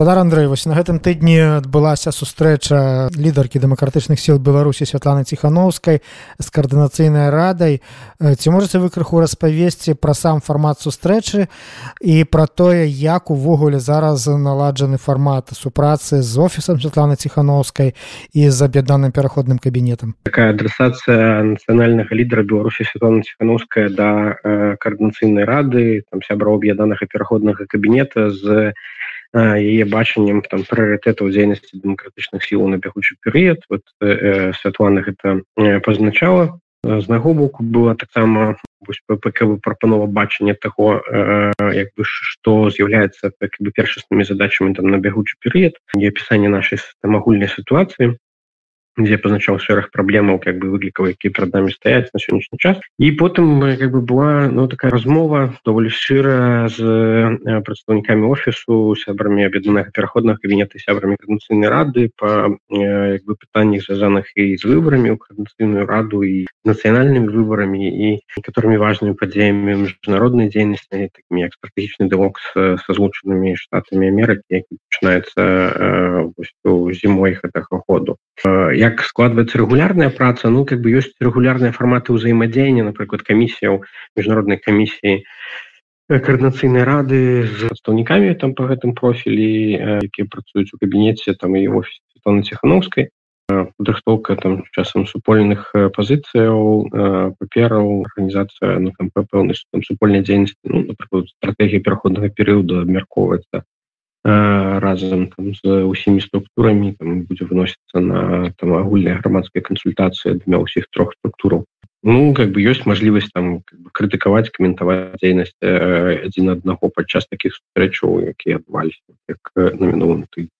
Падар Андрэй вось на гэтым тыдні адбылася сустрэча лідаркі дэмакратычных сіл беларусі святланы ціхановскай з каардынацыйнай радай. Ці можаце вы крыху распавесці пра сам фармат сустрэчы і пра тое як увогуле зараз наладжаны фармат супрацы з офісам святланы ціхановскай і з аб'яднаным пераходным кабінетам? Такая адрасацыя нацыянальнага лідара беларусі святлана ціхановская да э, каардынацыйнай рады там сябра аб'яднанага пераходнага кабінета з яе бачаннем там прыоритетаў дзейнасці дэмакратычных сіл на бягучы перыяд вот э, Святлана гэта пазначала з наго боку было таксама ПК прапанова бачання таго э, як бы што з'яўляецца так бы першаснымі задачамі там на бягучы перыяд і апісанне нашай там агульнай сітуацыі дзе пазначаў шэраг праблемаў как бы выклікаў які перад нами стаяць на сённяшні час. І потым как бы была ну такая размова даволі шчыра з прадстаўнікамі офісу сябрамі аб'яднанага пераходнага кабінета сябрамі каардынацыйнай рады по як бы пытаннях звязаных і з выбарамі ў каардынацыйную раду і нацыянальнымі выбарамі і некаторымі важнымі падзеямі міжнароднай дзейнасці такімі як стратэгічны дыалог са злучанымі штатамі Амерыкі які пачынаецца зімой гэтага году як як складваецца рэгулярная праца ну как бы ёсць рэгулярныя фарматы ўзаемадзеяння напрыклад камісіяў міжнароднай камісіі каардынацыйнай рады з прадстаўнікамі там по гэтым профілі якія працуюць у кабінеце там і офісе Светланы ціхановскай падрыхтоўка там часам супольных пазіцыяў папераў арганізацыя ну, там пэўнасць там супольнай дзейнасці ну, стратегія пераходнага перыяду абмяркоўваецца разам там, з усімі структурамі будзе выносіцца на там агульныя грамадскія кансультацыі для ўсіх трох структураў ну как бы ёсць мажлівасць там как бы, крытыкаваць каментаваць дзейнасць адзін аднаго падчас таких сустрэчаў якія адбываліся як на мінулым тыдні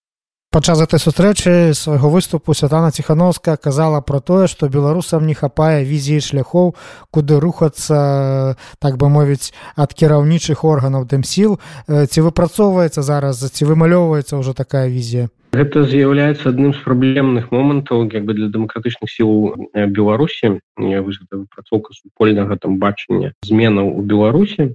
падчас этой сустрэчы свайго выступу святана ціхановская казала про тое што беларусам не хапае візіі шляхоў куды рухацца так бы мовіць ад кіраўнічых органаў дэмсіл ці выпрацоўваецца зараз ці вымалёўваецца ўжо такая візія? Гэта з'яўляецца адным з праблемных момантаў як бы для дэмакратычных сіл беларусі. Выпрацоўка супольнага там бачання зменаў у беларусі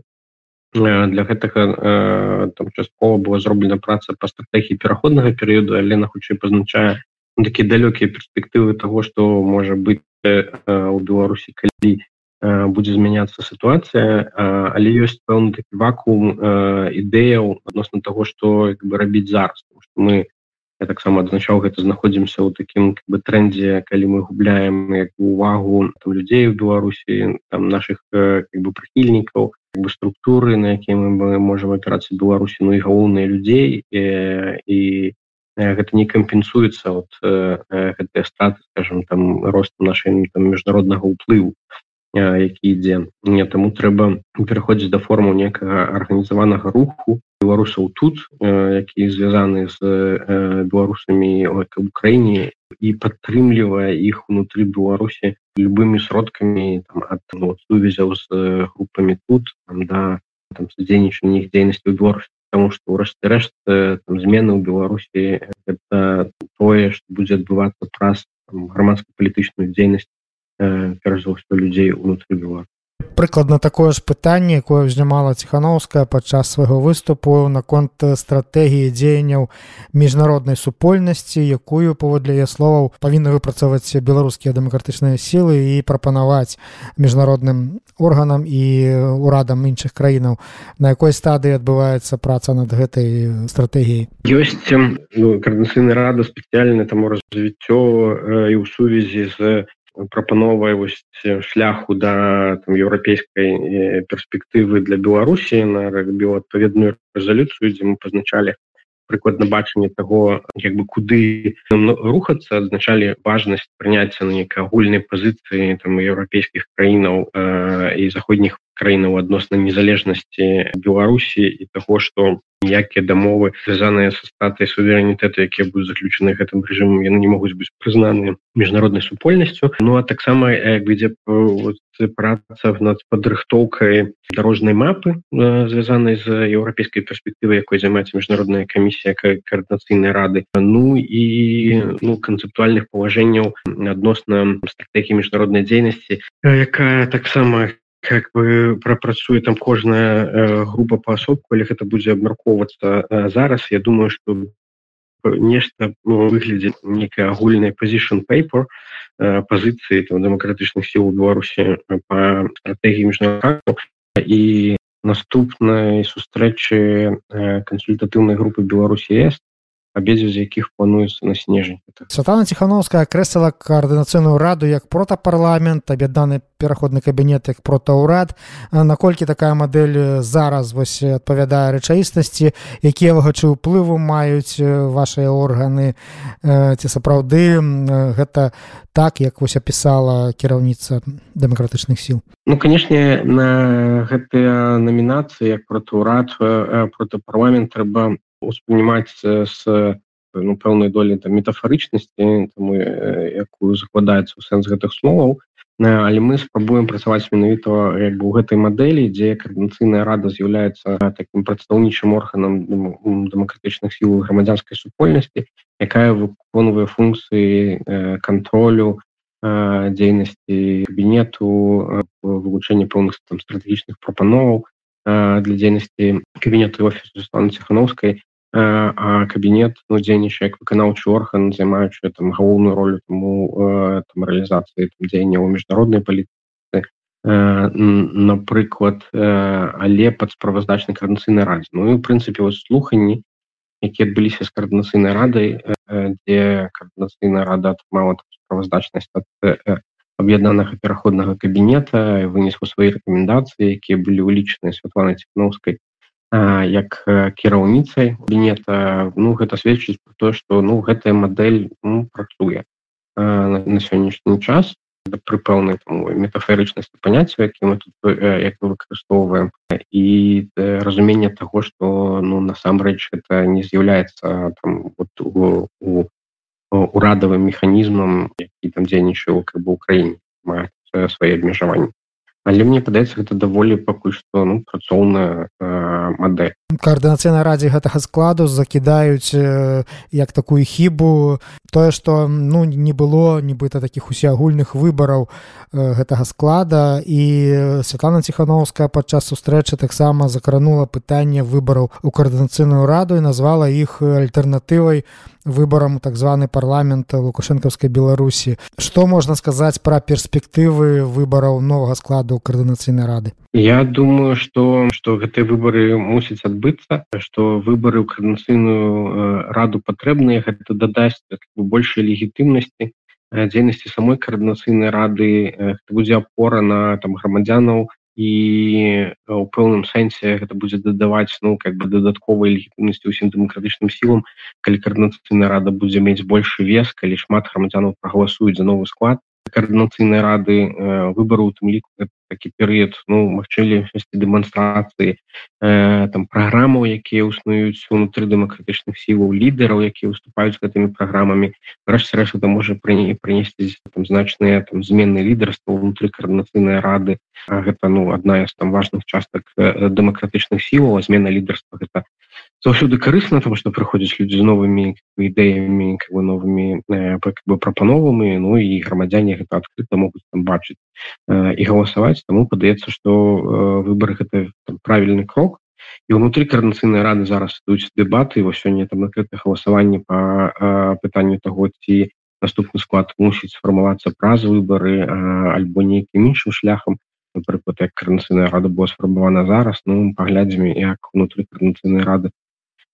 для гэтага там часткова была зроблена праца по стратегії пераходнага перыяду але на хутчэй пазначае такі далёкія перспектывы того что можа быть у беларусі калі будзе змяняться сітуацыя. Але ёсць пэўны такі вакуум ідэяў адносна того что бы рабіць зараз. Что мы я таксама адзначаў гэта знаходзімся ў такім бы трендзе калі мы губляем як увагу там людзей у беларусі там наших как бы прыхільнікаў бы структуры на якія мы можем опирацца беларусі ну і галоўныя людзей і, і гэта не кампенсуецца от гэтыя страты скажем там росту нашай там міжнароднага ўплыву які ідзе не таму трэба пераходзіць да форму некага арганізаванага руху беларусаў тут які звязаны з беларусамі в Украіне і падтрымлівае іх унутры беларусі любымі сродкамі ад ну, сувязяў з групамі тут там, да там садзейнічання іх дзейнасці ў беларусі потому что у рэшты рэшт змены ў беларусі это тое что будзе адбывацца праз грамадска-палітычную дзейнасць перш за ўсё людзей унутры беларус прыкладна такое ж пытанне якое ўзнямала ціхановская падчас свайго выступу наконт стратэгіі дзеянняў міжнароднай супольнасці якую паводле яе словаў павінны выпрацаваць беларускія дэмакратычныя сілы і прапанаваць міжнародным органам і урадам іншых краінаў. На якой стадыі адбываецца праца над гэтай стратэгіяй? Ёсць ну, кардынцыйны рада спецыяльна таму развіццё і ў сувязі з прапановай вось шляху да там еўрапейскай перспектывы для беларусі на рабіў адпаведную рэзалюцыю дзе мы пазначалі прыкладна бачанне того як бы куды рухацца адзначалі важнасць прыняцця на нейкай агульнай пазіцыі еўрапейскіх краінаў э, і заходніх краінаў адносна незалежнасці беларусі і таго что ніякія дамовы звязаныя са статай суверэнітэту якія будуць заключаны гэтым рэжымам яны не могуць быць прызнаны міжнароднай супольнасцю. Ну а таксама як ідзе праца над падрыхтоўкай дарожнай мапы звязанай з еўрапейскай перспектывы якой займаецца міжнародная камісія каардынацыйнай рады. Ну і ну канцэптуальных палажэнняў адносна стратегії міжнароднай дзейнасці якая таксама как бы прапрацуе там кожная э, група паасобку але гэта будзе абмяркоўвацца э, зараз я думаю что нешта выглядзе некая агульная position paper э, пазіцыі там дэмакратычных сіл у беларусі по стратегії міжнародку і наступнай сустрэчы кансультатыўнай групы беларусі есть абедзве з якіх плануецца на снежень Святлана ціхановская акрэсліла каардынацыйную раду як протапарламент аб'яднаны пераходны кабінет як протаўрад наколькі такая мадэль зараз вось адпавядае рэчаіснасці якія вагачы ўплыву маюць вашыя органы ці сапраўды гэта так як вось апісала кіраўніца дэмакратычных сіл? Ну канешне на гэтыя намінацыі як протаўрад протапарламент трэба успрымаць с ну, пэўнай долі там метафарычнасці якую закладаецца ў сэнс гэтых словаў. Але мы спрабуем працаваць менавіта як бы ў гэтай мадэлі дзе каардынацыйная рада з'яўляецца таким прадстаўнічым органам дэмакратычных сіл грамадзянскай супольнасці якая выконвае функцыі кантролю дзейнасці кабінету вывучэння пэўных там стратэгічных прапановаў для дзейнасці кабінету офісу Светланы ціхановскай а кабінет ну, дзейнічае як выканаўчы орган займаючы там галоўную ролю таму там рэалізацыі дзеяння ў міжнароднай палітыцы напрыклад але пад справаздачнай каардынацыйнай радзе Ну і у прынцыпе вось слуханні які адбыліся з каардынацыйнай радай дзе каардынацыйная рада атрымала справаздачнасць ад аб'яднанага пераходнага кабінета вынесла свае рэкамендацыі якія былі ўлічаныя святланай ціхновскай як кіраўніцай кабінета ну гэта сведчыць про то что ну гэтая модель ну, працуе на, на сённяшні час пры пэўнай метафорычнасці паняцця які мы тут як мы выкарыстоўваем і разумение того что ну насамрэч это не з'яўляецца там вот у, у урадавым механізмам які там дзейнічаў как бы украіне мае свае абмежаванні але мне падаецца гэта даволі пакуль што ну працоўная э, мадэль. Каардынацыйнай радзе гэтага складу закідаюць э, як такую хібу. Тое што ну не было нібыта такіх усеагульных выбараў э, гэтага склада. І Святлана ціхановская падчас сустрэчы таксама закранула пытанне выбараў у каардынацыйную раду і назвала іх альтэрнатывай выбарам так званы парламент лукашэнкаўскай беларусі. Што можна сказаць пра перспектывы выбараў новага складу каардынацыйнай рады? Я думаю что что гэтыя выборы мусяць адбыцца что выборы ў каардынацыйную раду патрэбныя гэта дадасць большай легітымнасці дзейнасці самой каардынацыйнай рады будзе апора на там грамадзянаў і у пэўным сэнсе гэта будзе дадаваць ну как бы дадатковай легітымнасці ўсім дэмакратычным сілам калі каардынацыйная рада будзе мець большы вес калі шмат грамадзянаў прагаласуюць за новы склад каардынацыйнай рады выбару у тым ліку такі перыяд ну магчымасці дэманстрацыі э, там праграмаў якія існуюць унутры дэмакратычных сілаў лідараў якія выступаюць гэтымі праграмамі рэшце рэш это можа прыні прынесці там значныя там змены лідарства унутры каардынацыйнай рады. А гэта ну адна з там важных частак дэмакратычных сілаў змена лідарства гэта заўсёды карысна тому что прыходзяць людзі з новымі ідэямі как бы новымі э, бы прапановамі ну і грамадзяне гэта адкрыта могуць там бачыць э, і галасаваць таму падаецца что э, выборы гэта там, правільны крок. І ўнутры карнацыйнай рады зараз ідуць дэбаты во сёння там накрыта галасаванне по э, пытанню того ці наступны склад мусіць сфармавацца праз выборы э, альбо нейкім іншым шляхам напрыклад як карнацыйная рада была сфармавана зараз ну паглядзьме як унутры карнацыйнай рады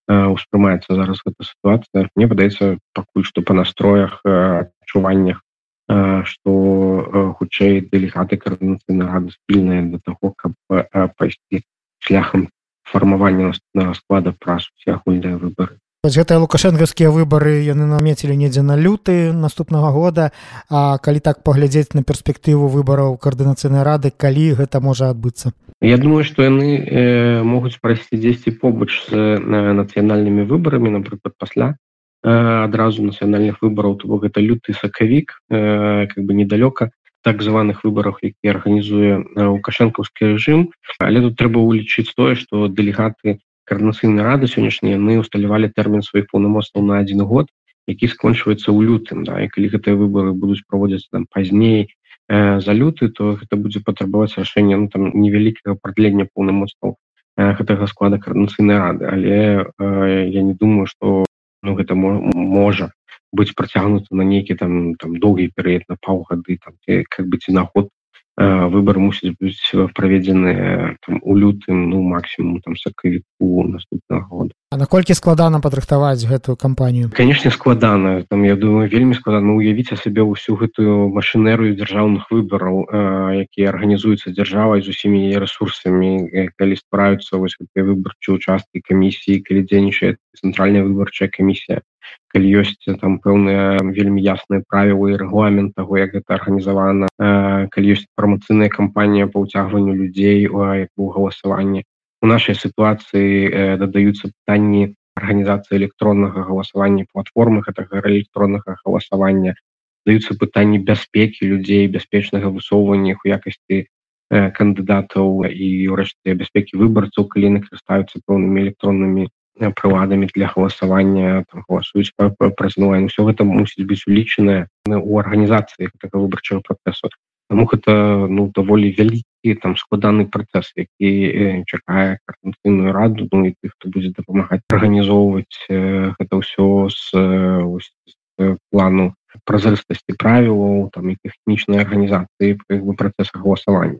успрымаецца зараз гэта сітуацыя мне падаецца пакуль што па настроях адчуваннях што хутчэй дэлегаты каардынацыйнай рады спільныя для таго каб пайсці шляхам фармавання на склада праз усе агульныя выборы гэтыя лукашэнкаўскія выбары яны намецілі недзе на люты наступнага года. А калі так паглядзець на перспектыву выбараў каардынацыйнай рады калі гэта можа адбыцца Я думаю что яны э, могуць прайсці дзесьці побач з э, нацыянальнымі выбарамі напрыклад пасля э, адразу нацыянальных выбараў то бок гэта люты сакавік э, как бы недалёка так званых выбарах які арганізуе лукашэнкаўскі рэжым але тут трэба улічыць тое што дэлегаты карнацыйнай рады сённяшнія яны усталявалі тэрмін сваіх паўнамоцтваў на адзін год які скончваецца ў лютым да. І калі гэтыя выборы будуць праводзіцца там пазней э, за люты то гэта будзе патрабаваць рашэння ну, там невялікага прадлення паўнамоцтваў э, гэтага склада карнацыйнай рады. Але э, я не думаю что ну гэта можа быць працягнута на нейкі там там доўгі перыяд на паўгады там как бы ці на год выбор мусіць быць праведзены у лютым ну максимум там сакавіку наступного года. А наколькі складана падрыхтаваць гэтую кампанію? Конечно складана. Там я думаю вельмі складана. Уявіць сабе ўсю гэтую машынерыю дзяржаўных выбараў якія арганізуюцца дзяржавай з усімі ресурсамі калі спраюцца вось выбарчыя участкі камісіі калі дзейнічае цэнтральная выбарчая камісія калі ёсць там пэўныя вельмі ясныя правілы і рэгламент таго як гэта арганізавана калі ёсць прамацыйная кампанія па ўцягванню людзей у галасаванні у нашай сітуацыі дадаюцца пытанні арганізацыі электроннага галасавання платформы гэтага электроннага галасавання. Даюцца пытанні бяспекі людзей бяспечнага высоўвання у якасці кандыдатаў і ўрэшце бяспекі выбарцаў калі накарыстаюцца пэўнымі электроннымі прыладамі для галасавання галасуюць праз онлайн все гэта мусіць быць улічанае у арганізацыі гэтага выбарчага працэсу Таму гэта ну даволі вялікі там складаны працэс які э, чакае карнацыйную раду ну, і тых хто будзе дапамагаць арганізоўваць э, гэта ўсё з, з плану празрыстасці правілаў там і тэхнічнай арганізацыі бы працэса галасавання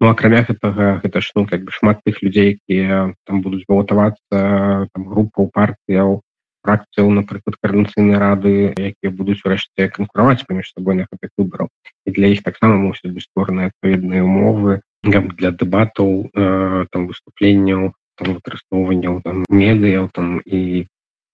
Ну акрамя гэтага гэта ж ну как бы шмат тых людзей якія там будуць балатавацца там групаў партыяў фракцыяў напрыклад карнацыйнай рады якія будуць урэшце канкураваць паміж сабой на гэтых выбараў і для іх таксама мусяць быць створаны адпаведныя умовы для дэбатаў э, там выступленняў там выкарыстоўванняў там медыяў там і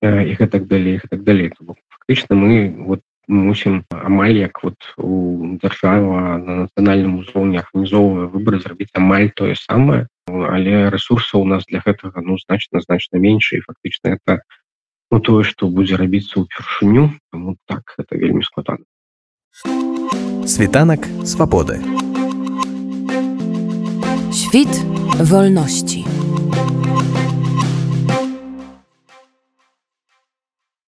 і гэтак далей так далей фактычна мы вот мусім амаль як вот у дзяржава на нацыянальным узроўні арганізоўвае выборы зрабіць амаль тое самае але ресурсаў у нас для гэтага ну значна значна менш і фактычна это Ну тое, што будзе рабіцца ўпершыню, таму так гэта вельмі складана. Світанак свабоды. Świt wolności.